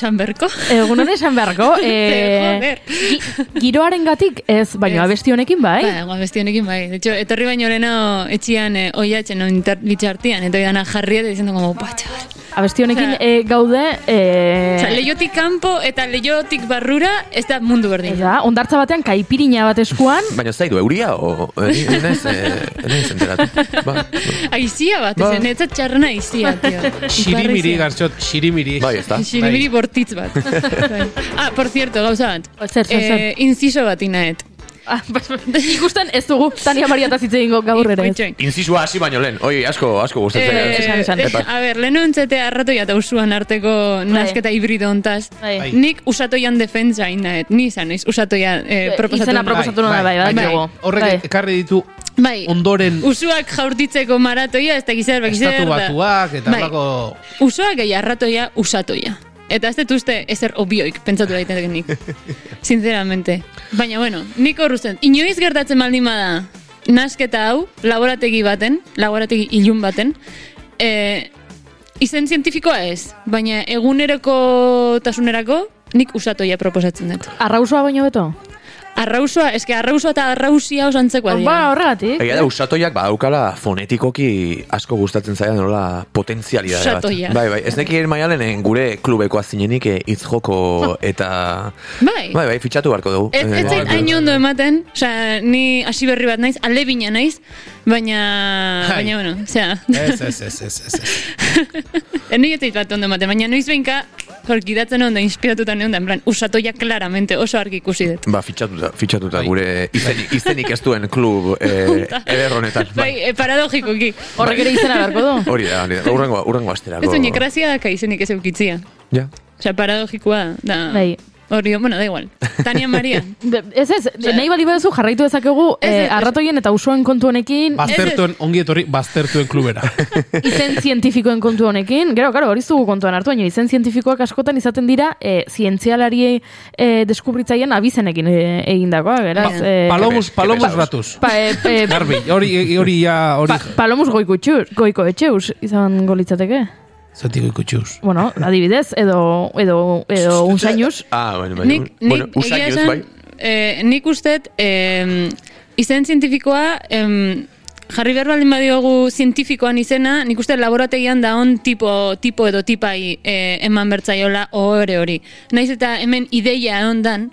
esan berko. Egunon esan beharko. eh, Joder. gi- giroaren gatik, ez, baina abesti honekin bai. Ba, abesti honekin bai. De hecho, etorri baino leheno etxian eh, oiatzen no, bitxartian, eta jarri eta diciendo como, pa, chaval. Abesti honekin Osea- eh, gaude... Eh, Osa, leiotik kanpo eta leiotik barrura, ez da mundu berdin. Ez da, ondartza batean kaipirina bat eskuan, Baina zaidu, euria, o... Eri, enez, eh, enez enteratu. Ba, Aizia bat, Ba. ez netzat txarrana aizia, tio. Xirimiri, gartxot, xirimiri. bai, ez da. Xirimiri bortitz bat. Bai. ah, por cierto, gauza bat. Zer, zer, zer. Eh, inciso bat inaet. Ah, ikusten ez dugu Tania Maria eta zitze egingo gaur ere. Inzizua hasi baino lehen. Oi, asko, asko gustatzen. Eh, Esan, esan. eh, a ber, lehenu entzete arratoia eta usuan arteko nasketa hibrido ontaz. Bai. Nik usatoian defentsa inaet. Ni izan naiz usatoia eh, proposatu. Izena proposatu nuen bai, bai, dugu. Horrek Bai. ekarri ditu Bai. ondoren Usuak jaurtitzeko maratoia, ez da gizar, bakizar. estatu batuak eta Bai. horrako... Usoak gehi arratoia usatoia. Eta ez dut uste ezer obioik pentsatu daiten nik. Sinceramente. Baina bueno, nik horruzten. Inoiz gertatzen baldin bada nasketa hau, laborategi baten, laborategi ilun baten, e, izen zientifikoa ez, baina eguneroko tasunerako nik usatoia proposatzen dut. Arrausua baino beto? Arrausoa, eske arrausoa eta arrausia oso antzekoa dira. Ba, horregatik. Egia da, usatoiak badaukala fonetikoki asko gustatzen zaidan nola potentzialidade bat. Usatoia. Bai, bai, ez nekien maialen gure klubekoa zinenik eh, hitz joko eta... Bai. Bai, bai, fitxatu beharko dugu. Ez, ez Eh, zait hain ondo ematen, osea, ni hasi berri bat naiz, alebina naiz, baina, Hai. baina, bueno, osea, Ez, ez, ez, ez, ez, ez. Ni ez zait bat ondo ematen, baina noiz behinka, hor, gidatzen onda, inspiratuta neon da, en plan, usatoia claramente oso argi ikusi dut. Ba, fitxatuta, fitxatuta Bai. gure izenik, izenik ez duen klub eh, eder honetan. Bai, e, paradogikoki. Horrek ere izena beharko du. Hori da, hori da, urrengo, urrengo asterako. Ez oinek, grazia daka izenik ez eukitzia. Ja. Osea, paradogikoa da. Bai. Hori, bueno, da igual. Tania Maria. Be- Ez ez, nahi bali baduzu jarraitu dezakegu Ez, ez, eh, arratoien eta usoen kontu honekin, Baztertuen, ongi etorri, baztertuen klubera. izen zientifikoen kontu honekin, gero, gero, hori ez dugu kontuan hartu, baina izen zientifikoak askotan izaten dira eh, zientzialari eh, deskubritzaien abizenekin eh, egindakoa, beraz. Ba, eh, Palomus, Kebe- palomus ratuz. pa, eh, eh, Garbi, hori, hori ja, hori... pa, palomus goiko itxur, goiko etxeus izan golitzateke. Zatiko ikutxuz. Bueno, adibidez, edo, edo, edo unzainuz. Ah, bueno, bai. Nik, nik bueno, egia usainuz, esan, bai. eh, nik ustet, eh, izen zientifikoa, em, jarri behar baldin badiogu zientifikoan izena, nik uste laborategian da on tipo, tipo edo tipai eh, eman bertzaiola ohore hori. Naiz eta hemen ideia ondan,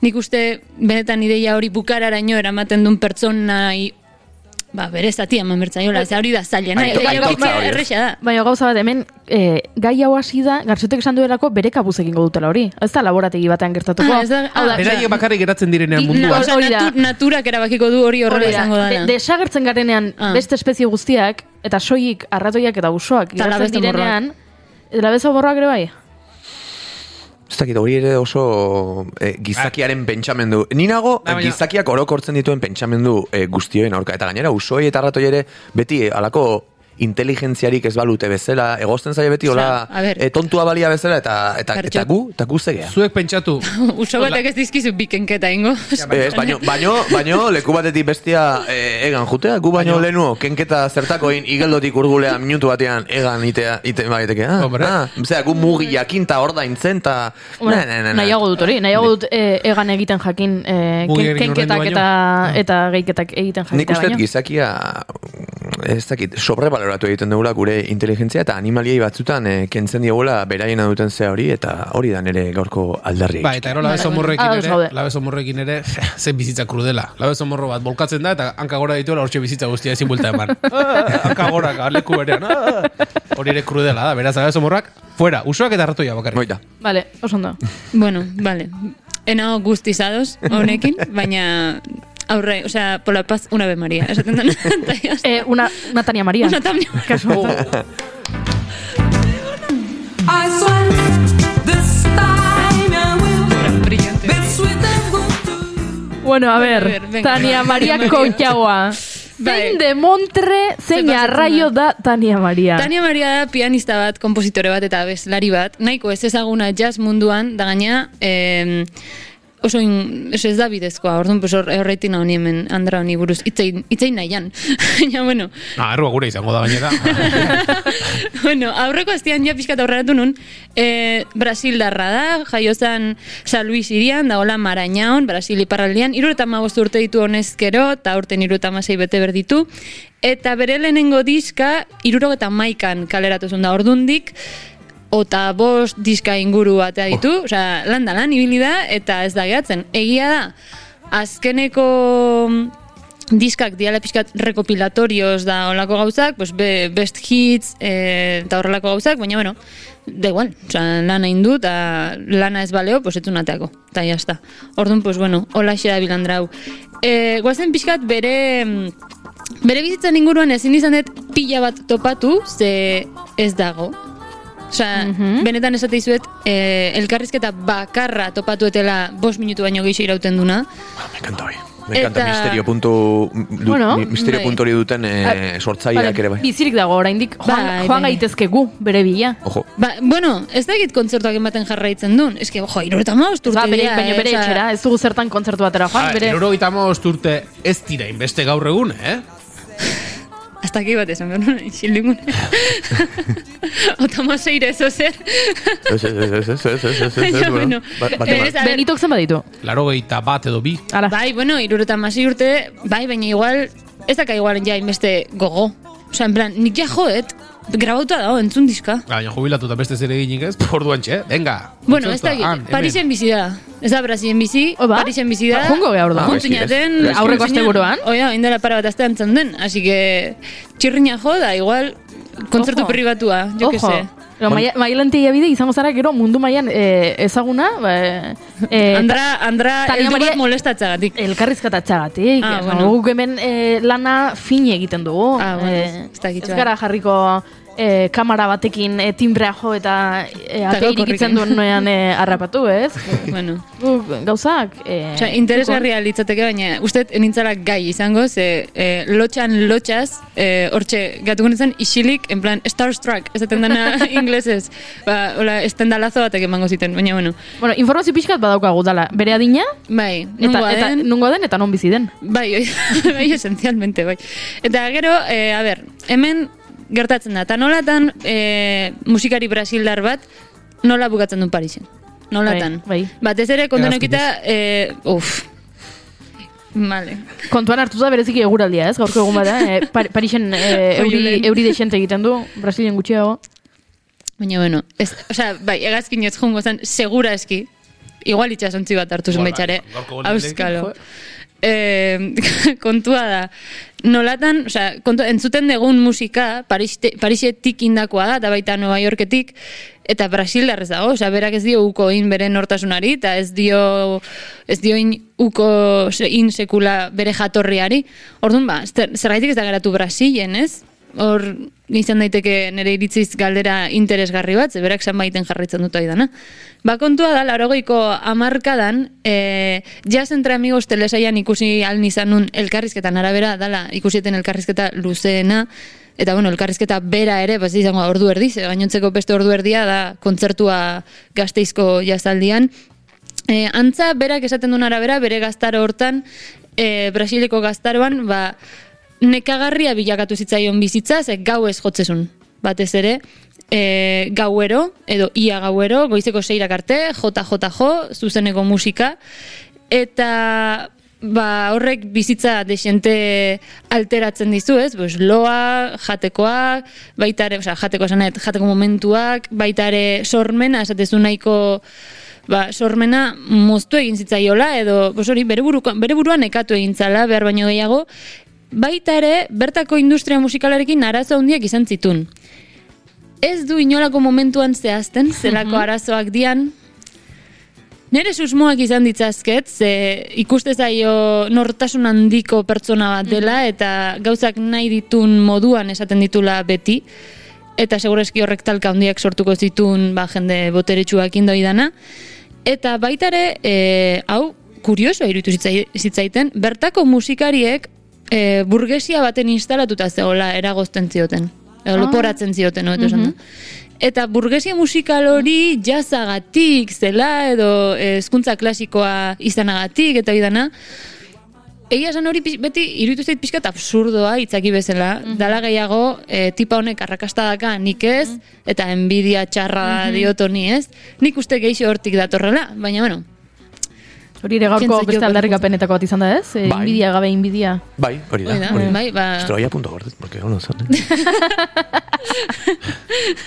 nik uste benetan ideia hori bukararaino eramaten duen pertsonai ba, bere zati eman bertzaiola, ez hori da zailena, erresa da. Baina gauza bat, hemen, eh, gai hau hasi da, gartxotek esan duelako bere kabuz egingo dutela hori. Ez da laborategi batean gertatuko. Ah, ez da- Hau da, ah, Beraiek bakarrik geratzen direnean Na, munduan. osea, Hori da. natu, naturak erabakiko du hori horrela izango de, dana. desagertzen garenean Ah. beste espezie guztiak, eta soilik arratoiak eta usoak labezomorroak. direnean, labeza borroak ere bai? Ez dakit, hori ere oso eh, gizakiaren pentsamendu. Ni nago, baina- gizakiak orokortzen dituen pentsamendu eh, guztioen aurka. Eta gainera, usoi eta ratoi ere, beti eh, alako inteligentziarik ez balute bezala, egozten zaie beti, hola, eh, tontua balia bezala, eta, eta, eta gu, eta gu zegea. Zuek pentsatu, Uso batek ez dizkizu bikenketa ingo. Ez, baino, baino, baino, leku batetik bestia eh, egan jutea, gu baino, Baino- lehenuo, kenketa zertako in, igeldotik urgulea minutu batean egan itea, ite, baiteke, ah, Hombre. ah, zera, gu mugi jakinta hor daintzen, ta, Hombre, na, na, na, na. nahiago dut hori, nahiago dut eh, egan egiten jakin eh, Mugi ken- kenketak eta, baino. eta geiketak egiten Nik jakitea uste gizakia ez dakit, sobrebaloratu egiten dugula gure inteligentzia eta animaliei batzutan eh, kentzen diogula beraiena duten zea hori eta hori da nere gaurko aldarri. Ba, eta gero labezo morrekin ere, labezo morrekin ere, zen bizitza krudela. Labezo morro bat bolkatzen da, eta hanka gora dituela hortxe bizitza guztia ezin buelta eman. Hanka gora, leku berean. Hori ere krudela da, beraz, labezo morrak, fuera, usoak eta ratoia bakarrik. Moita. Vale, oso ondo. bueno, vale. Enao guztizados honekin, baina aurre, o sea, por la paz una vez María. Esaten dena. eta ya está. Eh, una, una Tania María. Una Tania. I swear this time I will you. Bueno, a A ver, ver, venga. Tania María María. Koutxaua. Zein de Montre, zein arraio da Tania Maria. Tania Maria da pianista bat, kompositore bat eta bezlari bat. Nahiko ez ezaguna jazz munduan, da gaina, em, oso, in, ez da bidezkoa, orduan, pues hor- horretik honi hemen, andra honi buruz, itzein, itzein nahian. Baina, bueno, Ah, errua gure izango da gainera. bueno, aurreko aztian ja pixkat aurreratu nun, e, Brasildarra da, jaio zen San Luis irian, da hola Marañaon, Brasil iparraldean, iru eta urte ditu honezkero, eta urten iru eta bete berditu, eta bere lehenengo diska, iruro eta maikan kaleratu zuen da. Ordundik, Ota bost diska inguru batea ditu, osea, lan da lan ibili da, eta ez da gehatzen. Egia da, azkeneko diskak diala pixkat rekopilatorios da olako gauzak, pues be, best hits e, eta horrelako gauzak, baina bueno, da igual, osea, lana indu eta lana ez baleo, pues etzun ateako, eta jazta. Orduan, pues bueno, hola da bilandrau. E, guazen pixkat bere mm, bere bizitzan inguruan ezin izan dut pila bat topatu, ze ez dago. Osea, benetan esate dizuet, eh, elkarrizketa bakarra topatu etela bost minutu baino gehiago irauten duna. Ah, me encanta. Me encanta Eta- misterio puntu, du, Bueno, misterio bai. puntu hori duten eh, sortzaileak ere bai. Bizirik dago oraindik joan, Bai, joan bai. gaitezke gu, bere bila. Ojo. Ba, bueno, ez da egit kontzertuak ematen jarraitzen duen. Que, jo, irureta maost urte Ba, bere, dira, baina eh, bere osea, etxera, ez dugu zertan kontzertu batera joan, bere... Euro urte ez dira inbeste gaur egun, eh? Hasta aquí bat esan behar nuen, isildimun. Otama seire. Ez, ez, ez, ez, ez, ez, ez, ez, Baina, ez, bueno, Ba- Benitok zen baditu. Laro gehieta bat edo bi. Ala. Bai, bueno, irureta masi urte, bai, baina igual, ez daka igual ja inbeste gogo. Osa, en plan, nik ja joet, grabauta dago, entzun diska. Baina jubilatu eta beste zer eginik ez, orduan txe, venga. Bueno, ez da hemen. Parisen bizi da. Ez da Brasilen bizi, Oh, ba? Parisen bizi da. Ba, joango geha orduan. Juntzen Ah, jaten, gaizki, gaizki. Aurreko asteburuan. Oia, indela para bat aste antzen den. Así que, txirrina jo da, igual, kontzertu pribatua, jo que Ojo. se. Pero maia, mailantia bide izango zara gero mundu mailan eh, ezaguna, ba, eh, Andra, Andra, eldu bat molestatzagatik. elkarrizkatatxagatik. Ah, bueno. Guk hemen eh, lana fine egiten dugu. Ah, bueno, Eh, ez ez gara jarriko eh, kamara batekin eh, timbrea jo eta Eta ate irikitzen korrikan. duenean eh, harrapatu, ez? bueno. Guk gauzak... Eh, Osea, interesgarria litzateke, baina uste nintzala gai izango, ze eh, lotxan lotxaz, eh, hortxe gatu zen isilik, en plan, starstruck, ez dena inglesez. Ba, hola, estendalazo batek emango ziten, baina bueno. Bueno, informazio pixkat badaukagu dala. Bere adina, Bai, eta, eta den, nungo den eta non bizi den. Bai, bai, esencialmente, bai. Eta gero, eh, a ber, hemen gertatzen da, eta nolatan eh, musikari brasildar bat, nola bukatzen du Parisen. Nolatan. Bai, bai. Batez ere, kontonokita, eh, uf, Vale. Kontuan hartuta bereziki eguraldia, ez? Gaurko egun bada, eh, Par Parisen eh, euri, euri desente egiten du, Brasilien gutxiago. Baina, bueno, ez, osea, bai, egazkin ez jungo zen, segura eski, igual itxasontzi bat hartu zen baitxare, bai, auskalo. Eh, kontua da, nolatan, osea, kontu, entzuten dugun musika, Pariste, Parisetik indakoa da, eta baita Nueva Yorketik, eta Brasildarrez dago, osea, berak ez dio uko in bere nortasunari, eta ez dio, ez dio in uko in sekula bere jatorriari. Orduan ba, zer- zergaitik ez da geratu Brasilen, ez? Hor, izan daiteke nire iritziz galdera interesgarri bat, ze berak baiten jarraitzen dut dana. Ba, kontua da, larogeiko amarkadan, e, jazz entre amigos telesaian ikusi aln izan nun elkarrizketan arabera, dala, ikusieten elkarrizketa luzeena, eta bueno, elkarrizketa bera ere, bas izango ordu erdi, ze gainontzeko beste ordu erdia da kontzertua gazteizko jazaldian, E, antza, berak esaten duen arabera, bere gaztaro hortan, e, Brasileko gaztaroan, ba, nekagarria bilakatu zitzaion bizitza, ze gau ez jotzezun, batez ere, e, gauero, edo ia gauero, goizeko seirak arte, jota jota jo, zuzeneko musika, eta ba, horrek bizitza desente alteratzen dizu, ez? Pues, loa, jatekoak, baita ere, osea, jateko esanet, jateko momentuak, baita ere sormena, esatezu nahiko ba, sormena moztu egin zitzaiola, edo, bos hori, bere, buruko, bere buruan ekatu egin zala, behar baino gehiago, baita ere, bertako industria musikalarekin arazo handiak izan zitun. Ez du inolako momentuan zehazten, zelako arazoak dian, Nere susmoak izan ditzazket, ze ikuste zaio nortasun handiko pertsona bat dela, eta gauzak nahi ditun moduan esaten ditula beti, eta segureski horrek talka handiak sortuko zitun ba, jende boteretsuak indoi dana. Eta baita ere, e, hau, kurioso iruditu zitzai- zitzaiten, bertako musikariek e, burgesia baten instalatuta zegoela eragozten zioten. Edo Ah. leporatzen zioten, no, esan da. Eta burgesia musikal hori jazagatik zela edo eh, hezkuntza klasikoa izanagatik eta bidana. Egia esan hori beti iruditu zait pixkat absurdoa itzaki bezala. Dala gehiago e, tipa honek arrakastadaka nik ez, eta enbidia txarra dioto ni ez. Nik uste geixo hortik datorrela, baina bueno, Hori ere gaurko beste aldarrikapenetako bat izan da ez? E, Bai. inbidia gabe inbidia. Bai, hori da. Hori da, bai, ba- Estroia punto gordet, porque ono zen. eh?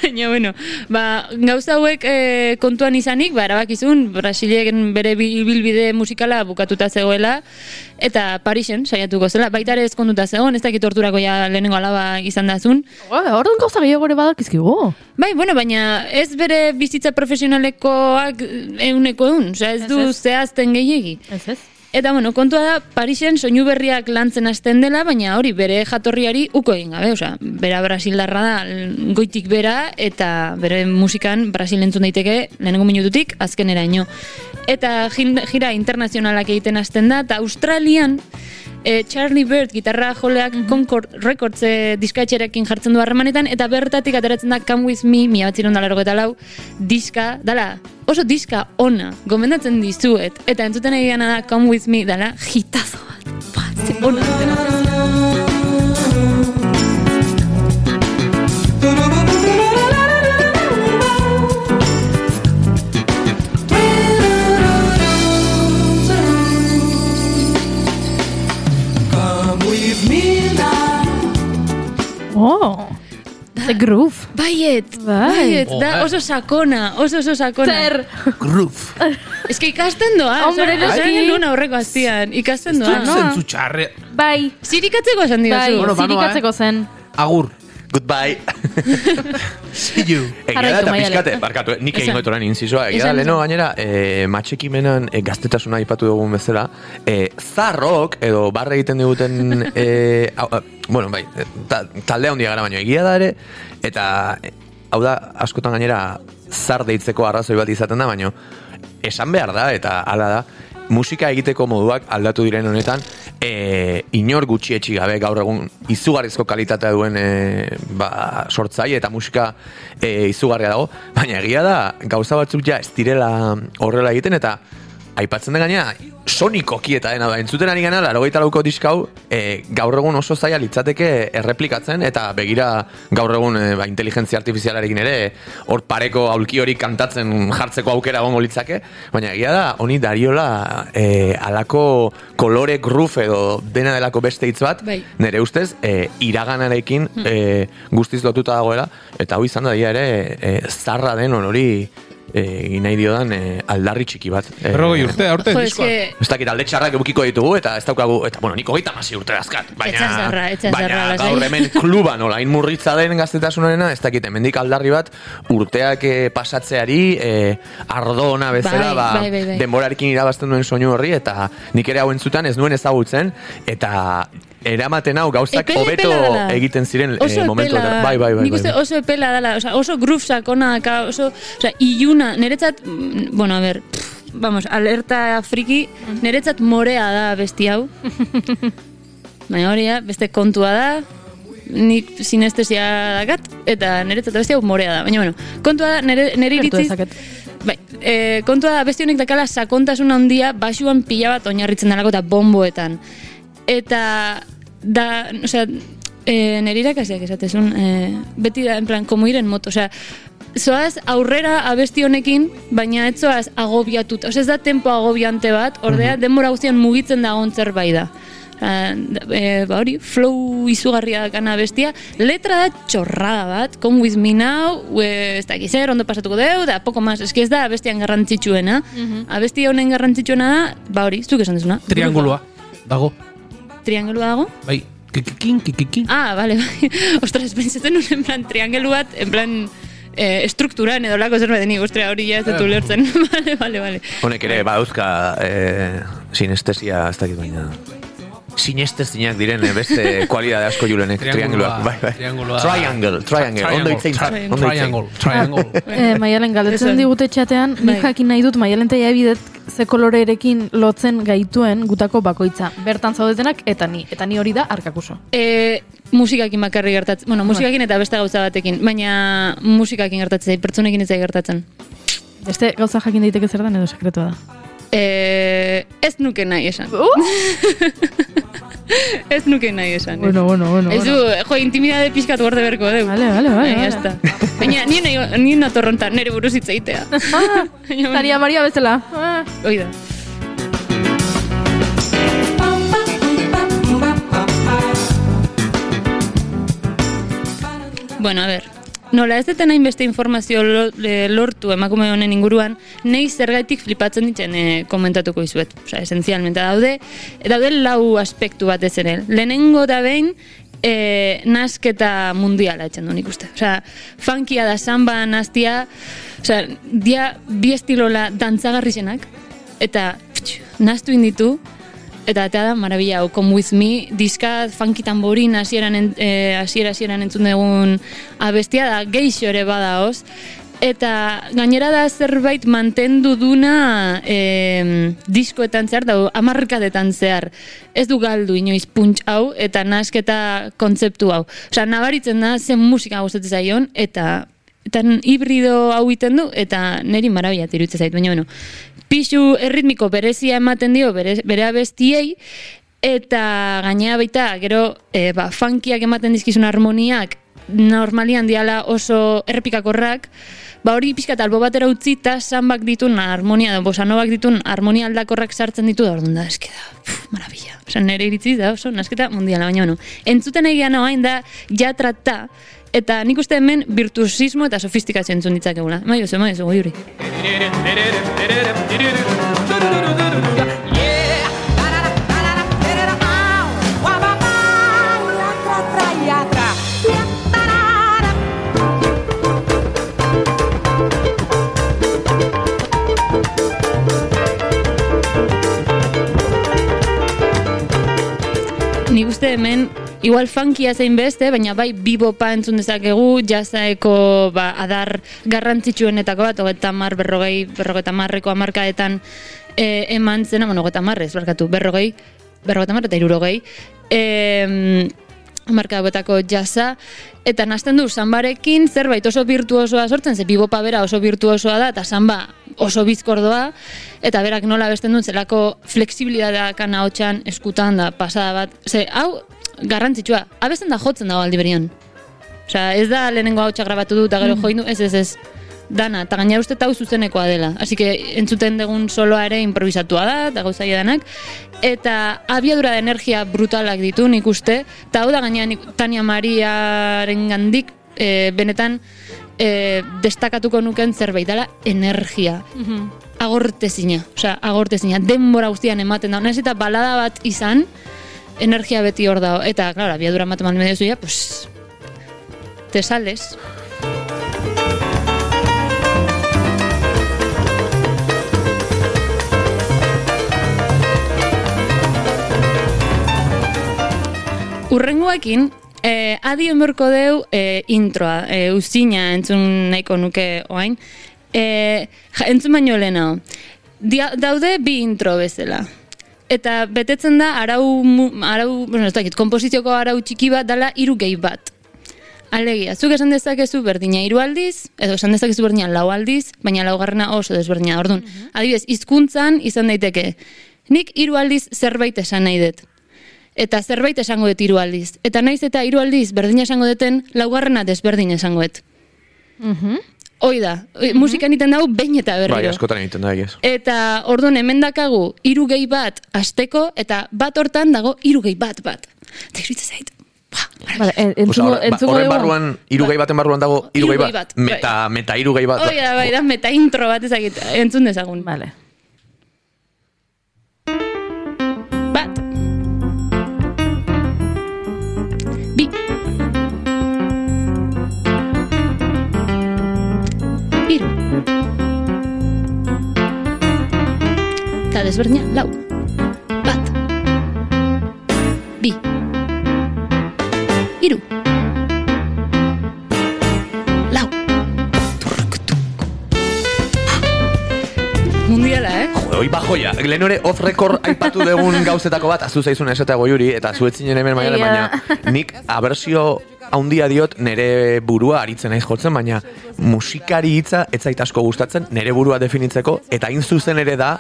Baina, bueno, ba, gauza hauek e, kontuan izanik, ba, erabakizun, Brasilien bere bi- bilbide musikala bukatuta zegoela, eta Parisen saiatuko zela, baita ere ezkonduta zegoen, ez dakit torturako ja lehenengo alaba izan dazun. Orduan gauza gehiago ere badakizkigu. Bai, bueno, baina ez bere bizitza profesionalekoak euneko eun, osea ez du Ez, ez. zehazten gehiegi. Ez ez? Eta bueno, kontua da, Parisen soinu berriak lantzen hasten dela, baina hori bere jatorriari uko egin gabe, osea, bera Brasildarra da goitik bera, eta bere musikan Brasil entzun daiteke lehenengo minututik azkeneraino. Eta gira internazionalak egiten hasten da, eta Australian e, Charlie Bird gitarra joleak Concord Records e, diskatxerekin jartzen du harremanetan, eta bertatik ateratzen da Come With Me, mila bat ziron eta lau, diska, dala, oso diska ona, gomendatzen dizuet, eta entzuten egiana da Come With Me, dala, hitazo bat, Ba, ze ona Oh, the groove. Baiet, Bai. baiet, Oh, da eh. oso sakona, oso oso sakona. Zer. Groove. Ez que ikasten doa, Hombre, noski. genuen aurreko aztian, ikasten Ez doa. dut no. zentzu txarre. Bai, Zirikatzeko esan bai, digazu. Bueno, banoa, zirikatzeko zen. Agur. Goodbye. See you. Egia da, eta pixkate, barkatu, eh, nik egin goitoran inzizoa. Egia da, leheno gainera, e, matxekimenan e, gaztetasuna aipatu dugun bezala, e, zarrok, edo barre egiten diguten, e, au, a, bueno, bai, ta, talde handia gara baino, egia da ere, eta, hau da, askotan gainera, zar deitzeko arrazoi bat izaten da, baino, esan behar da, eta hala da, musika egiteko moduak aldatu diren honetan, e, inor gutxi etxi gabe gaur egun izugarrizko kalitatea duen e, ba, sortzai eta musika e, izugarria dago, baina egia da gauza batzuk ja ez direla horrela egiten eta aipatzen da gaina sonikoki eta dena da. Entzuten ari gana larogeita lauko diskau e, gaur egun oso zaila litzateke erreplikatzen eta begira gaur egun e, ba, inteligentzia artifizialarekin ere hor pareko aulki hori kantatzen jartzeko aukera egongo litzake. Baina egia da honi dariola e, alako kolore groove edo dena delako beste hitz bat Bai. nire ustez e, iraganarekin e, guztiz lotuta dagoela. Eta hau izan da ere e, zarra den hori egin nahi diodan e, aldarri txiki bat. E, Berrogei urte, aurten diskoa. Ez dakit alde txarrak edukiko ditugu eta ez daukagu, eta bueno, niko gaita masi urte dazkat. Baina, Etxaz zarra, etxaz baina gaur hemen kluban olain murritza den gaztetasunarena, ez dakit, hemendik aldarri bat urteak eh, pasatzeari eh, ardo ona bezala, Bai, ba, bai, bai, bai. denborarekin irabazten duen soinu horri, eta nik ere hau entzutan ez nuen ezagutzen, eta eramaten hau gauzak hobeto egiten ziren oso eh, momentu epela. Bai, bai, bai. nik bai, uste bai. oso epela dela, oza, oso groove sakona daka, oso, oza, iluna, niretzat, mm, bueno, a ver, pff, vamos, alerta friki, niretzat morea da besti hau. Baina hori beste kontua da, nik sinestesia dakat, eta niretzat besti hau morea da. Baina, bueno, kontua da, nire, nire Gertu iritziz, dezaket. Bai, e, kontua da, beste honek dakala sakontasun handia basuan pila bat oinarritzen dalako eta bomboetan. Eta, da, osea, e, nire irakasiak esatezun, e, beti da, en plan, komo iren moto, osea, zoaz aurrera abesti honekin, baina ez zoaz agobiatut, osea, ez da tempo agobiante bat, ordea, denbora guztian mugitzen dagoen zerbait da. Uh, e, ba hori, flow izugarria dakana bestia, letra da txorrada bat, come with me now, e, ez dakiz zer, ondo pasatuko deu, da, poko mas, eski ez da abestian garrantzitsuena, abesti honen garrantzitsuena da, ba hori, zuk esan dezuna. Triangulua. Dago. Triangulua dago? Bai. Kikikin, kikikin. Ah, vale, bai. Ostras, pentsatzen nuen, en plan, triangelu bat, en plan, eh, estrukturan edo lako zerbait denik, ostrea, hori ja ez dut ulertzen. vale, vale, vale. Honek ere badauzka eh, sinestesia ez dakit baina sinestezinak diren eh, beste kualidade asko julenek. Triangulua, Trianguloak, bai, bai. triangulua. Triangle, triangle. Ondo itzein. Tri- Ondo itzein. Triangle, triangle. Eh, Maialen, galdetzen digute txatean, nik Bai. jakin nahi dut Maialen eta bidet ze kolorerekin lotzen gaituen gutako bakoitza. Bertan zaudetenak eta ni. Eta ni hori da arkakuso. E, musikakin bakarri gertatzen. Bueno, musikakin eta beste gauza batekin. Baina musikakin gertatzen pertsonekin ez gertatzen. Beste gauza jakin daiteke zer den edo sekretua da. E, ez nuke nahi esan. ez nuke nahi esan. eh. Bueno, bueno, bueno. Ez du, jo, intimidade pixkat gorde berko, deu. Vale, vale, vale, Bai, vale. Baina, ni, nahi, ni natorrontan nire buruz hitz egitea. Baina, Tania Maria bezala. Ah. Hoi da. Bueno, a ver. Nola ez deten hainbeste informazio le- lortu emakume honen inguruan, nei zergaitik flipatzen ditzen eh, komentatuko izuet. Osa, esenzialmente daude, daude lau aspektu bat ez ere. Lehenengo da behin, e, nasketa mundiala etxen du nik uste. Osea, funkia da samba nastia, osea, dia bi estilola dantzagarri zenak, eta ptx, nastu inditu, eta atea da, marabila, hau, Come With Me, diska funky tamborin hasieran en- eh, hasiera hasieran entzun dugun abestia da, geixo ere badaoz, eta gainera da zerbait mantendu duna eh, diskoetan zehar, da, amarkadetan zehar. Ez du galdu inoiz punts hau, eta nasketa kontzeptu hau. Osea, nabaritzen da, zen musika gustatzen zaion, eta eta hibrido hau iten du, eta neri marabia iruditzen zait, baina bueno, pixu erritmiko berezia ematen dio bere, bere abestiei, eta gainea baita, gero, e, ba, funkiak ematen dizkizun harmoniak, normalian diala oso errepikakorrak, ba hori pixka eta albo batera utzi, eta sambak ditun harmonia, da, bosanobak ditun harmonia aldakorrak sartzen ditu, da orduan da, eske da, puf, marabila. Osa, nire iritzi da, oso, nasketa mundiala, baina bueno, entzuten egia hain da, ja trata, eta nik uste hemen virtuosismo eta sofistikazio entzun ditzakegula. Mai, oso, mai, oso, goi Nik uste hemen, igual funkia zein beste, baina bai bibopa entzun dezakegu, jazaeko ba, adar garrantzitsuenetako bat, hogeita mar, berrogei, berrogeita marreko amarkaetan e, eman zena, bueno, hogeita marrez, barkatu, berrogei, berrogeita mar eta irurogei, e, marka hauetako jasa, eta nasten du sambarekin zerbait oso virtuosoa sortzen, ze bibopa bera oso virtuosoa da, eta samba oso bizkordoa, eta berak nola besten duen zelako fleksibilitatea kana hotxan eskutan da pasada bat. Ze, hau, garrantzitsua, abesten da jotzen dago aldi berian. Osea, ez da lehenengo hau grabatu du eta gero join du, ez ez ez. Dana, eta gaina uste eta hau zuzenekoa dela. Así que entzuten dugun soloa ere improvisatua da, eta gauzaia danak. Eta abiadura de energia brutalak ditu nik uste. Eta hau da gaina nik, Tania Mariaren gandik, e, benetan e, destakatuko nuken zerbait dela energia. Agortezina, osea, agortezina. Denbora guztian ematen da. Nahiz eta balada bat izan, energia beti hor dago. Eta, claro, abiadura ematen medio zuia, pues, te sales. Urrengoekin, eh, adi emberko deu eh, introa, eh, uzina entzun nahiko nuke oain. Eh, entzun baino lehenago. Daude bi intro bezala. Eta betetzen da arau, arau bueno, ez dakit, komposizioko arau txiki bat dala hiru gehi bat. Alegia, zuk esan dezakezu berdina hiru aldiz, edo esan dezakezu berdina lau aldiz, baina laugarrena oso desberdina. Orduan, adibidez, hizkuntzan izan daiteke. Nik hiru aldiz zerbait esan nahi dut. Eta zerbait esango dut hiru aldiz. Eta naiz eta hiru aldiz berdina esango duten, laugarrena desberdin esango dut. Hoi da, e, musikan iten dau behin eta Bai, berriro. askotan egiten da, egiz. Eta orduan hemen dakagu hiru gehi bat asteko eta bat hortan dago hiru gehi bat bat. Eta iruditzen zait. Ba, Vale, entzungo, ba- entzungo horren barruan, irugei baten barruan dago, irugei Hirugei bat. bat, bai. Meta, meta irugei bat. Hoi da, bai da, meta intro bat ezagit, entzun dezagun. Vale. Desberdina, lau. Bat. Bi. Iru. Lau. Mundiala, eh? Hoi bajoia. Lehen hori off record aipatu dugun gauzetako bat, azu zaizun esatea goiuri, eta zuetzinen hemen maialen, baina nik abersio haundia diot nere burua aritzen naiz jotzen, baina musikari hitza ez zait asko gustatzen nere burua definitzeko, eta hain zuzen ere da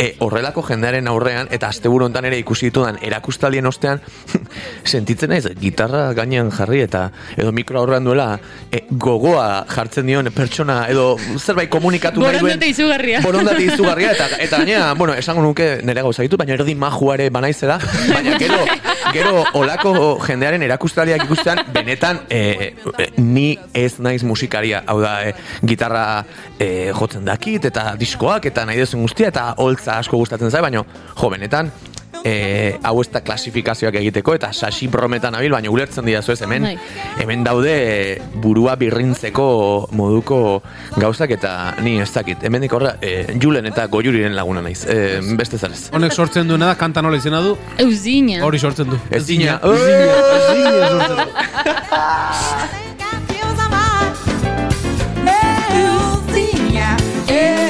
e, horrelako jendearen aurrean, eta asteburu hontan ere ikusi ditudan erakustaldien ostean, sentitzen naiz, gitarra gainean jarri, eta edo mikro aurrean duela, e, gogoa jartzen dion pertsona, edo zerbait komunikatu nahi duen. Borondate izugarria. Borondate izugarria, eta, eta gainera, bueno, esango nuke nire gauza ditu, baina erdi majuare banaizela, baina gero, gero olako jendearen erakustaliak ikustean, benetan, e, e, ni ez naiz musikaria, hau da, e, gitarra e, jotzen dakit, eta diskoak, eta nahi duzun guztia, eta holtza asko gustatzen zai, baina, jo, benetan, e, hau ez da klasifikazioak egiteko eta sasi brometan abil, baina ulertzen dira ez hemen Bai. hemen daude burua birrintzeko moduko gauzak eta ni ez dakit hemendik horra e, Julen eta Goiuriren laguna naiz e, beste zarez Honek sortzen duena da, kanta nola izena du, Euzina. hori sortzen du. Ezina. Ezina, ezina sortzen du. Deus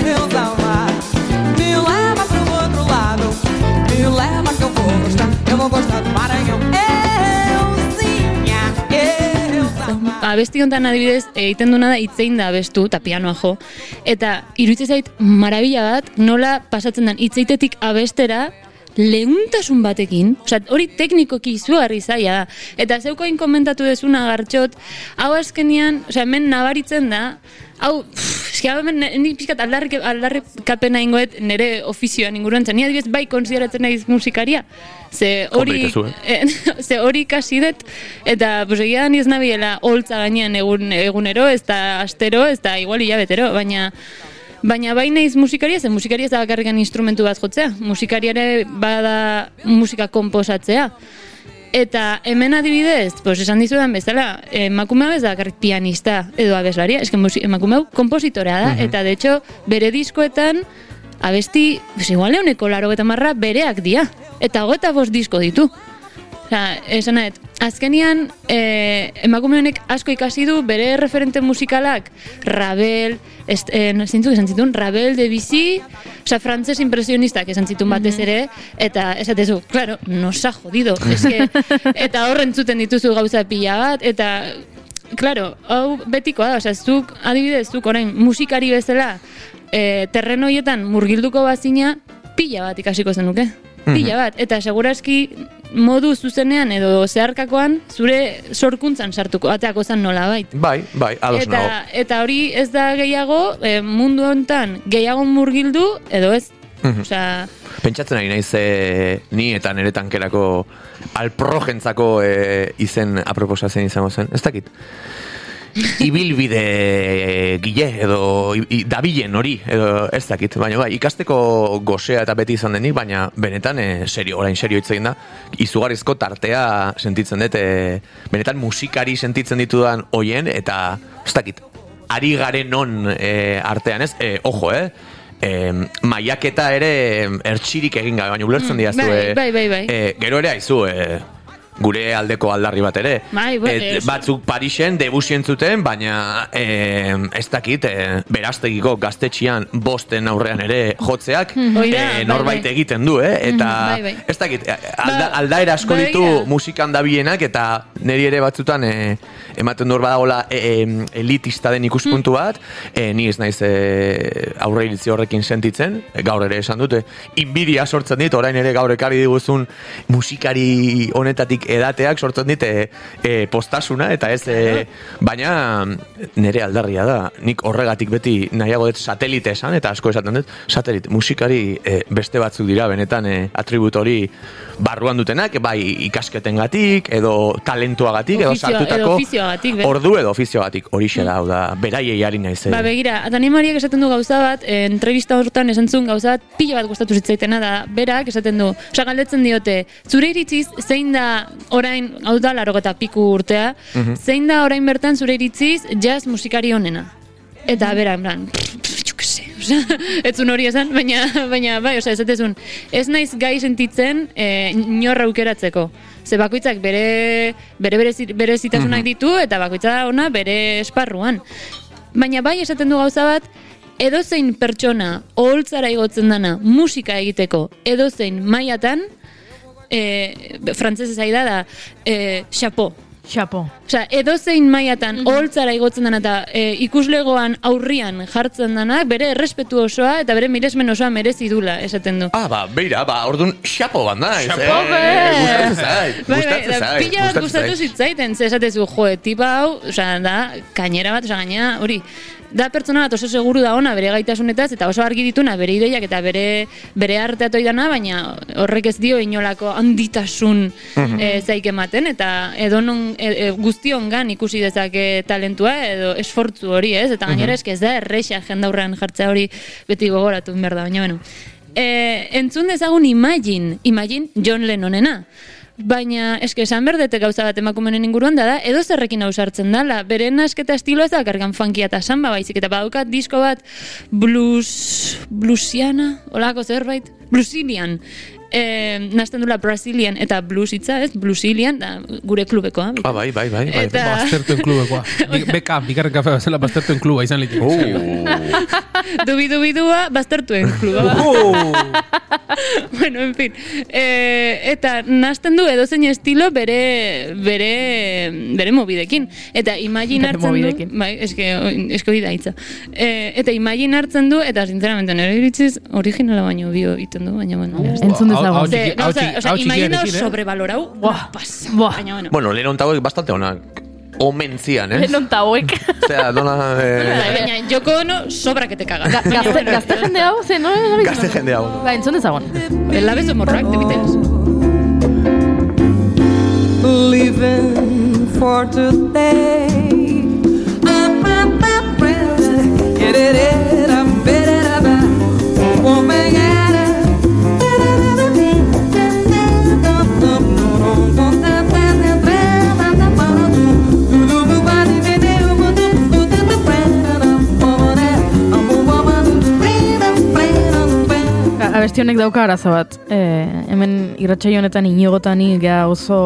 abesti honetan adibidez egiten duna da hitzein da abestu eta pianoa jo. Eta iruditzen zait marabila bat nola pasatzen den hitzeitetik abestera lehuntasun batekin, osea, hori teknikoki izugarri zaila da. Eta zeukoin komentatu dezuna gartxot, hau azkenian, osea, hemen nabaritzen da, hau, eski hau hemen nik pixkat aldarrik, aldarrikapena ingoet nire ofizioan inguruan zen. Ni adibidez bai konsideratzen naiz musikaria. Ze hori, Komplikazu, eh, ze hori ikasi dut, eta pues, egia ni ez nabiela holtza gainean egun, egunero, ez da astero, ez da igual hilabetero, baina Baina bai naiz musikaria, zen musikaria ez da bakarrikan instrumentu bat jotzea. Musikaria ere bada musika komposatzea. Eta hemen adibidez, pues esan dizudan bezala, emakumea ez da bakarrik pianista edo abeslaria, eske musi- emakumeu kompositorea da, eta de hecho bere diskoetan abesti, pues igual euneko laro eta marra bereak dia. Eta gota bost disko ditu. Osea, esan nahet, azkenian eh, emakume honek asko ikasi du bere referente musikalak Ravel, est, eh, no, zintzuk esan zituen, Ravel, Debussy, osea, frantses impresionistak esan zituen batez ere, eta esatezu, claro, nos ha jodido, eske, eta horren zuten dituzu gauza pila bat, eta Claro, hau betikoa da, osea, zuk, adibidez, zuk orain musikari bezala, e, terreno horietan murgilduko bazina, pila bat ikasiko zenuke. Pila bat, eta seguraski modu zuzenean edo zeharkakoan zure sorkuntzan sartuko, ateako zen nola bait. bai, bai, ados Eta, nago eta hori ez da gehiago, e, mundu honetan gehiago murgildu, edo ez. Mhm. Osea, Pentsatzen ari naiz e, ni eta nire tankerako alprojentzako e, izen aproposatzen izango zen. Ez dakit. Ibilbide e, gile edo i, dabilen hori edo ez dakit. Baina bai, ikasteko gosea eta beti izan denik, baina benetan e, serio, orain serio hitz egin da. Izugarrizko tartea sentitzen dut, e, benetan musikari sentitzen ditudan hoien eta ez dakit. Ari garen non e, artean ez, e, ojo, eh? E, maiaketa ere ertxirik egin gabe, baina ulertzen Mm, diazu. bai, bai, bai, bai. e, gero ere aizu, e, gure aldeko aldarri bat ere. Bai, bai, Et, batzuk Parisen debusien zuten, baina e, ez dakit, e, beraztegiko gaztetxian bosten aurrean ere jotzeak e, bai, norbait bai. egiten du, eh? Eta bai, bai. ez dakit, e, alda, Ba, aldaera asko ba, ditu musikan dabilienak eta niri ere batzutan e, ematen dur badagola e, e, elitista den ikuspuntu bat, e, ni ez naiz e, aurre iritzi horrekin sentitzen, gaur ere esan dute, inbidia sortzen dit, orain ere gaur ekarri diguzun musikari honetatik edateak sortzen dit e, e, postasuna, eta ez, e, baina nire aldarria da, nik horregatik beti nahiago dut satelite esan, eta asko esaten dut, satelit, musikari e, beste batzuk dira, benetan e, atribut hori barruan dutenak, bai ikasketengatik, edo talentuagatik, edo sartutako ordu edo ofizioagatik, horixe da, hau da, beraiei ari naiz. Ba, begira, Atani Mariak esaten du gauza bat, entrevista hortan esan zuen gauza bat, pila bat gustatu zitzaitena da, berak esaten du, osea, galdetzen diote, zure iritziz, zein da orain, hau da, laro eta piku urtea, zein da orain bertan zure iritziz, jazz musikari onena? Eta bera, en plan, pff, pff, jo que se, osea, ez zuen hori esan, baina, baina bai, osea, esatezun, ez naiz gai sentitzen e, inorra aukeratzeko. Ze bakoitzak bere, bere, berezi- berezitasunak ditu, eta bakoitza da ona bere esparruan. Baina bai esaten du gauza bat, edozein pertsona oholtzara igotzen dana musika egiteko edozein mailatan e, frantzesez ari da da e, chapeau. Xapo. Osea, edozein mailatan oholtzara igotzen dana eta e, ikuslegoan aurrian jartzen danak bere errespetu osoa eta bere miresmen osoa merezi dula, esaten du. Ah, ba, beira, ba, orduan xapo bat naiz. Xapo, eh? Gustatzen zait, Bai, bai, gustatzen da, zait. pila bat gustatzen gustatu zait. zitzaiten, ze esatezu, jo, tipa hau, osea, da, kainera bat, osea, gaina, hori, da pertsona bat oso seguru da ona bere gaitasunetaz, eta oso argi dituna bere ideiak eta bere bere arteatoi dana, baina horrek ez dio inolako handitasun Mhm. eh, zaik ematen, eta edonon, e, e, guztiongan ikusi dezake talentua, edo esfortzu hori, ez? Eta Mhm. gainera eske ez da erresa jendaurrean jartzea hori beti gogoratu behar da, baina, bueno. E, entzun dezagun Imagine, Imagine John Lennonena. Baina, eske, esan berdete gauza bat emakumenen inguruan da edo zerrekin ausartzen dala. Bere nasketa estiloa ez da kargan funkia eta samba baizik, eta badaukat disko bat blues, bluesiana, olako zerbait, bluesilian. E, nasten dula Brazilian eta blues hitza, ez? Bluesilian, da, gure klubekoa. Ah, bai, bai, bai. bai. Eta- Baztertuen klubekoa. Beka, bikarren kafe bezala baztertuen kluba izan litik. Uh, Dubi-dubidua baztertuen kluba. Oh. bueno, en fin. E, eta nasten du edozein estilo bere bere bere mobidekin. Eta imagine hartzen du, bai, eske eske hori da hitza. E, eta imagine hartzen du eta sinceramente nere iritziz originala baino bio egiten du, baina bueno. Entzun Txiki- Ze, gauza, osea, eh? sobrevalorau, Buah. pasa. Buah. Baina bueno. bueno, lehen ontauek bastante onak omen zian, eh? Ta hauek. Osea, dona... Bai, Eh, Baina Joko Ono sobra que te caga. Ga- Baina Gazte, bueno, gazte jende hau, ze, no? no Gazte jende hau. Ba, entzun dezagun. El labes homorrak, de biteaz. Leaving for today. I'm I'm friends. Get it in, I'm better than woman. Abesti honek dauka arazo bat. E, hemen irratsaio honetan inigotani ga oso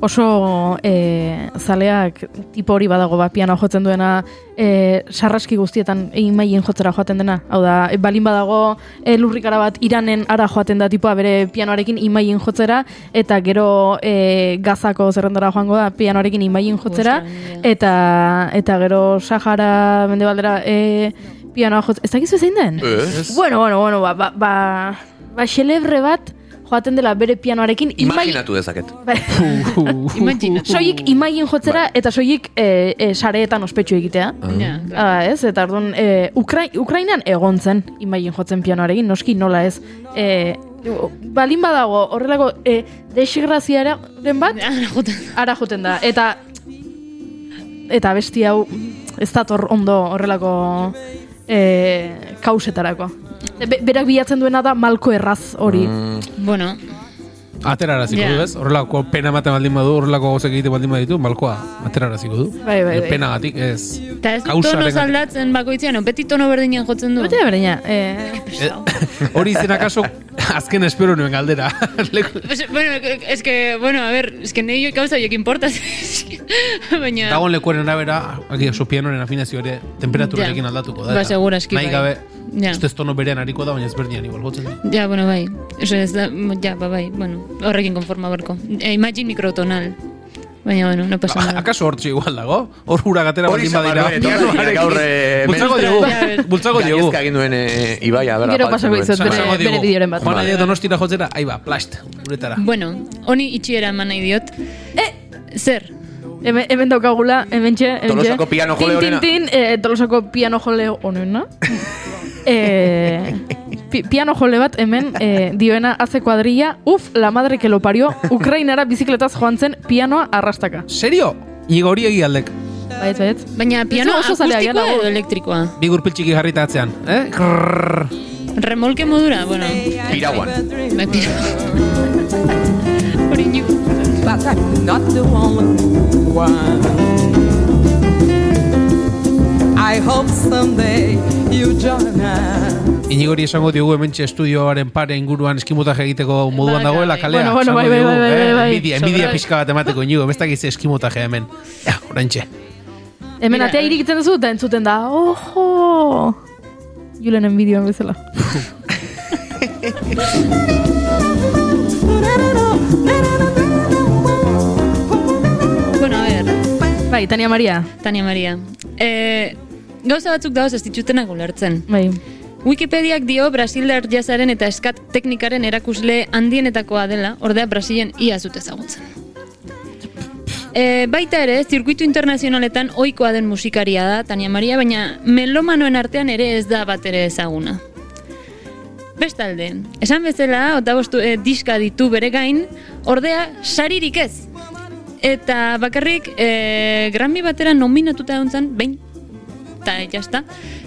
oso e, zaleak tipo hori badago ba, piano jotzen duena e, sarraski guztietan egin maien jotzera joaten dena. Hau da, e, balin badago e, lurrikara bat iranen ara joaten da tipoa bere pianoarekin imaien jotzera eta gero e, gazako zerrendara joango da pianoarekin imaien jotzera Ostras, eta eta gero Sahara mendebaldera e, pianoa jotzen. Ez dakizu zein den? Ez. Bueno, bueno, bueno, ba, ba, ba, ba xelebre bat joaten dela bere pianoarekin Imaginatu dezaket. Ba, Imagina. soilik imaien jotzera eta soilik e, e, sareetan ospetsu egitea. Ja, Ah, ez, eta orduan, e, Ukrai, Ukrainan egon zen imaien jotzen pianoarekin, noski nola ez. E, balin badago horrelako e, desigraziaren bat, ara joten da. Eta eta besti hau ez dator ondo horrelako e, kausetarako. Be, berak bilatzen duena da malko erraz hori. Bueno, Ateraraziko Ja. du, ez? Horrelako pena ematen baldin badu, horrelako gauzak egite baldin baditu, malkoa ateraraziko du. Bai, bai, bai. Penagatik, ez. eta ez du tono gatik. aldatzen bakoitzean, no? beti tono berdinean jotzen du. Bete berdina. E, Hori zen akaso azken espero nuen galdera. Pues, bueno, es que, bueno, a ver, es que neio gauza horiek importa. Baina... Dagoen lekuaren arabera, aki oso pianoren afinazio ere temperaturarekin aldatuko da. Ba, eta segurazki, Nahi bai. gabe, Ja. ustez tono berean hariko da, baina ezberdian igual jotzen du. Ja, bueno, bai. Eso ez da, ja, ba, bai, bueno, horrekin konforma barko. E, imagine microtonal. Baina, bueno, no pasa Ba, nada. akaso hortxe igual dago? Hor hura gatera baldin badira. Gaur, eh, Bultzako men- diogu, bultzako diogu. Gainezka egin duen eh, Ibai, a Gero pasako duen. dizut bere- bideoren bat. Nahi donostira jotzera, ahi ba, plast, uretara. Bueno, honi itxiera eman nahi diot. Eh! Zer? hemen, hemen daukagula, hemen txe, hemen Tolosako piano jole honena. Tin, tin, tin, e, tolosako piano jole honena. e, pi, piano jole bat hemen e, dioena hace cuadrilla, uf, la madre que lo parió, Ukrainara bizikletaz joan zen pianoa arrastaka. Serio? Igo hori egi aldek. Baiet, baiet. Baina piano oso akustikoa dago. edo elektrikoa? Bi gurpil txiki jarrita atzean, eh? Krrrr. Remolke modura, bueno. Piraguan. Bai. Hori. But I'm not the only one. I hope someday you join us. Inigori esango diogu hementxe estudioaren pare inguruan eskimotaje egiteko moduan Bai, dagoela bai. kalea. Bueno, bueno, bai, bai, diogu, bai, bai, eh? bai. Envidia, envidia pixka bat emateko inigo, bestak izi eskimotaje hemen. Ja, oraintxe. Hemen atea irikitzen duzu eta entzuten da, ojo! Julenen bideoan bezala. Bueno, a ver, Bai, Tania Maria. Tania Maria. E, gauza batzuk dauz ez ditutenak ulertzen. Bai. Wikipediak dio Brasildar jazaren eta eskat teknikaren erakusle handienetakoa dela, ordea Brasilen ia zut ezagutzen. E, baita ere, zirkuitu internazionaletan ohikoa den musikaria da, Tania Maria, baina melomanoen artean ere ez da bat ere ezaguna. Bestalde, esan bezala, otabostu e, diska ditu bere gain, ordea saririk ez. Eta bakarrik e, Grammy batera nominatuta egon zen, behin, eta jazta.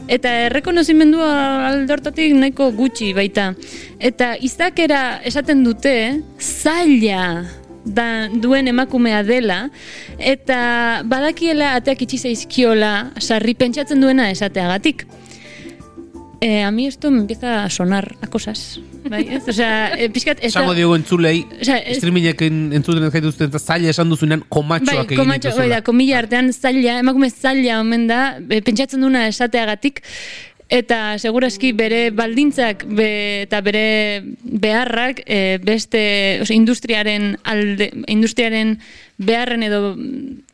Eta errekonozimendu aldortatik nahiko gutxi baita. Eta izakera esaten dute, zaila da duen emakumea dela, eta badakiela ateak itxi zaizkiola sarri pentsatzen duena esateagatik. Eh, a mí esto me empieza a sonar a cosas. Bai, ez? Osea, eh, pixkat... ez da- Esango diogu entzulei, Osea, ez- streamingekin entzuten ez gaituzten, eta zaila esan duzunean komatxoak bai, egin komatxo, bai da, dituzula. komila artean zaila, emakume zaila omen da, pentsatzen duna esateagatik, eta segurazki bere baldintzak be, eta bere beharrak e, beste, osea, industriaren alde, industriaren beharren edo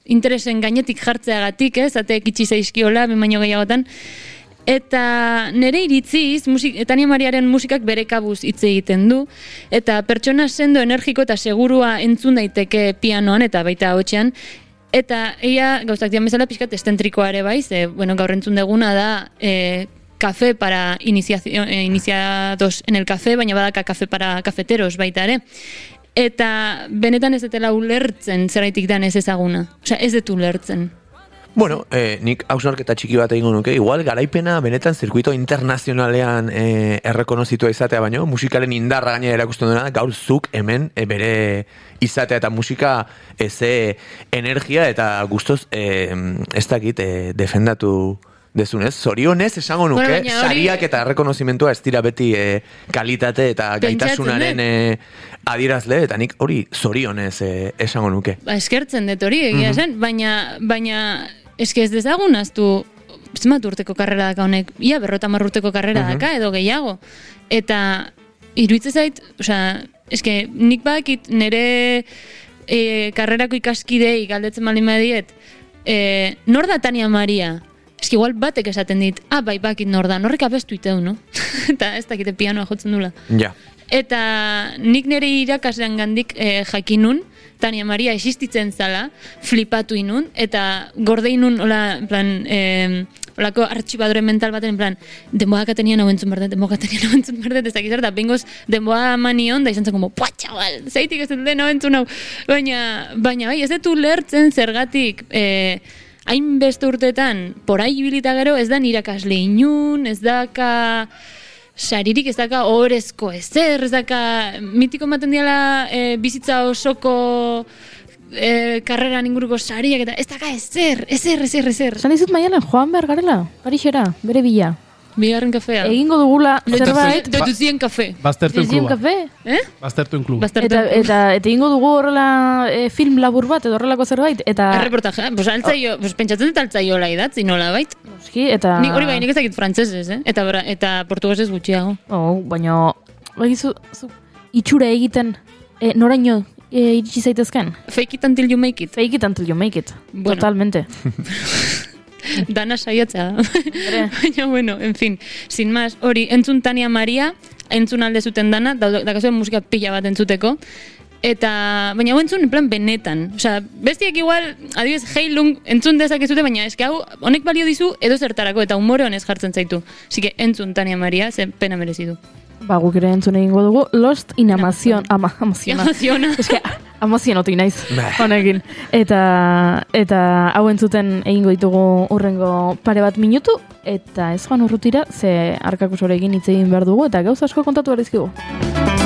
interesen gainetik jartzeagatik, ez, ateak itxi zaizkiola, baino gehiagotan, Eta nere iritziz, musik, Tania Mariaren musikak bere kabuz hitz egiten du, eta pertsona sendo energiko eta segurua entzun daiteke pianoan eta baita hotxean, eta eia gauzak dian bezala pixkat estentrikoa ere bai, ze, bueno, gaur entzun deguna da e, café para iniciacio, e, iniciados en el café, baina badaka café para cafeteros baita ere. Eta benetan ez dutela ulertzen zeraitik dan ez ezaguna. Osea, ez dut ulertzen. Bueno, eh, nik hausnarketa txiki bat egingo nuke, igual garaipena benetan zirkuito internazionalean eh, errekonozitua izatea baino, musikaren indarra gaina erakusten duena, gaur zuk hemen eh, bere izatea eta musika eze energia eta gustoz eh, ez dakit eh, defendatu dezunez, zorionez esango nuke, Bueno, hori- sariak eta errekonozimentua ez dira beti eh, kalitate eta Pentsatzen gaitasunaren dut. Eh, adierazle, eta nik hori zorionez eh, esango nuke. Ba, eskertzen dut hori egia zen, baina, baina eske ez dezagun aztu zenbat urteko karrera daka honek, ia berrota urteko karrera daka edo gehiago. Eta iruditzen zait, osea, eske nik badakit nire e, karrerako ikaskidei galdetzen baldin badiet, e, nor da Tania Maria? Eski igual batek esaten dit, ah, bai, bakit nor da, norrek abestu iteu, no? Eta ez dakite pianoa jotzen dula. Ja. Eta nik nire irakaslean gandik eh, jakinun, Tania Maria existitzen zala, flipatu inun, eta gorde inun, hola, en plan, eh, olako artxibadore mental baten, en plan, denboa tenian hau entzun berdet, denboa tenian hau entzun berdet, ez dakizar, da bengoz denboa manion, da izan zen pua, txabal, zeitik ez dut hau entzun hau, baina, baina, bai, ez dut ulertzen zergatik, eh, hainbeste urtetan, porai ibilita gero, ez da nirakasle inun, ez daka saririk ez daka ohorezko ezer, ez daka mitiko ematen diala e, bizitza osoko e, karreran inguruko sariak eta ez daka ezer, ezer, ezer, ezer. Esan dizut maialen, joan behar garela, Parixera, bere bila. Bigarren kafea. Egingo dugula zerbait, Letuzien kafe. Baztertuen Dizien kluba. kafe, Eh? Baztertuen kluba. Eta, eta, eta egingo dugu horrela e, film labur bat, edo horrelako zerbait, eta... Erreportaje, pues altzaio, pues pentsatzen dut altzaiola idatzi nola bait. Noski, eta... Ni hori bai, nik ez dakit frantzesez, eh? Eta, eta portugesez gutxiago. Oh, baina, bagizu, zu, itxura egiten, e, noraino e, iritsi zaitezken? Fake it until you make it. Fake it until you make it. Bueno. Totalmente. Dana saiatzea. Baina, bueno, en fin, sin más, hori, entzun Tania Maria, entzun alde zuten dana, dakazuen musika pila bat entzuteko, eta, baina hau entzun, en plan, benetan. Osea, bestiak igual, adibidez, heilung entzun dezakezute, baina eske hau, honek balio dizu, edo zertarako, eta humore honez jartzen zaitu. Así que, entzun Tania Maria, ze pena merezi du. Ba, guk ere entzun egingo dugu, Lost in Amazon, ama, Amaziona. Amaziona. Eske, amazionatu naiz, honekin. Eta, eta hau entzuten egingo ditugu urrengo pare bat minutu, eta ez joan urrutira, ze arkakusorekin hitz egin behar dugu, eta gauza asko kontatu behar dizkigu.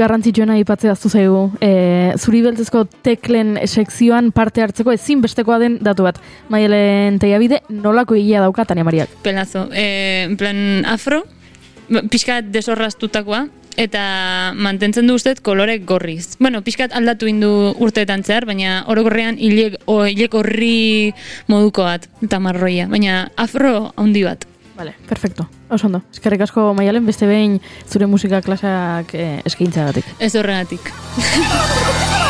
Garrantzitsuena aipatzea aztu zaigu. E, zuri beltzezko teklen sekzioan parte hartzeko ezinbestekoa den datu bat. Maialen teiabide nolako egia dauka Tania Mariak. Pelazo. E, plan, afro, pixkat desorraztutakoa, eta mantentzen du ustez kolorek gorriz. Bueno, pixkat aldatu indu urteetan zehar, baina orokorrean hilek, hilek horri moduko bat, eta marroia. Baina afro handi bat. Vale, perfecto. Oso ondo. Eskerrik asko Maialen beste behin zure musika klaseak eh, eskaintzagatik. Ez horregatik.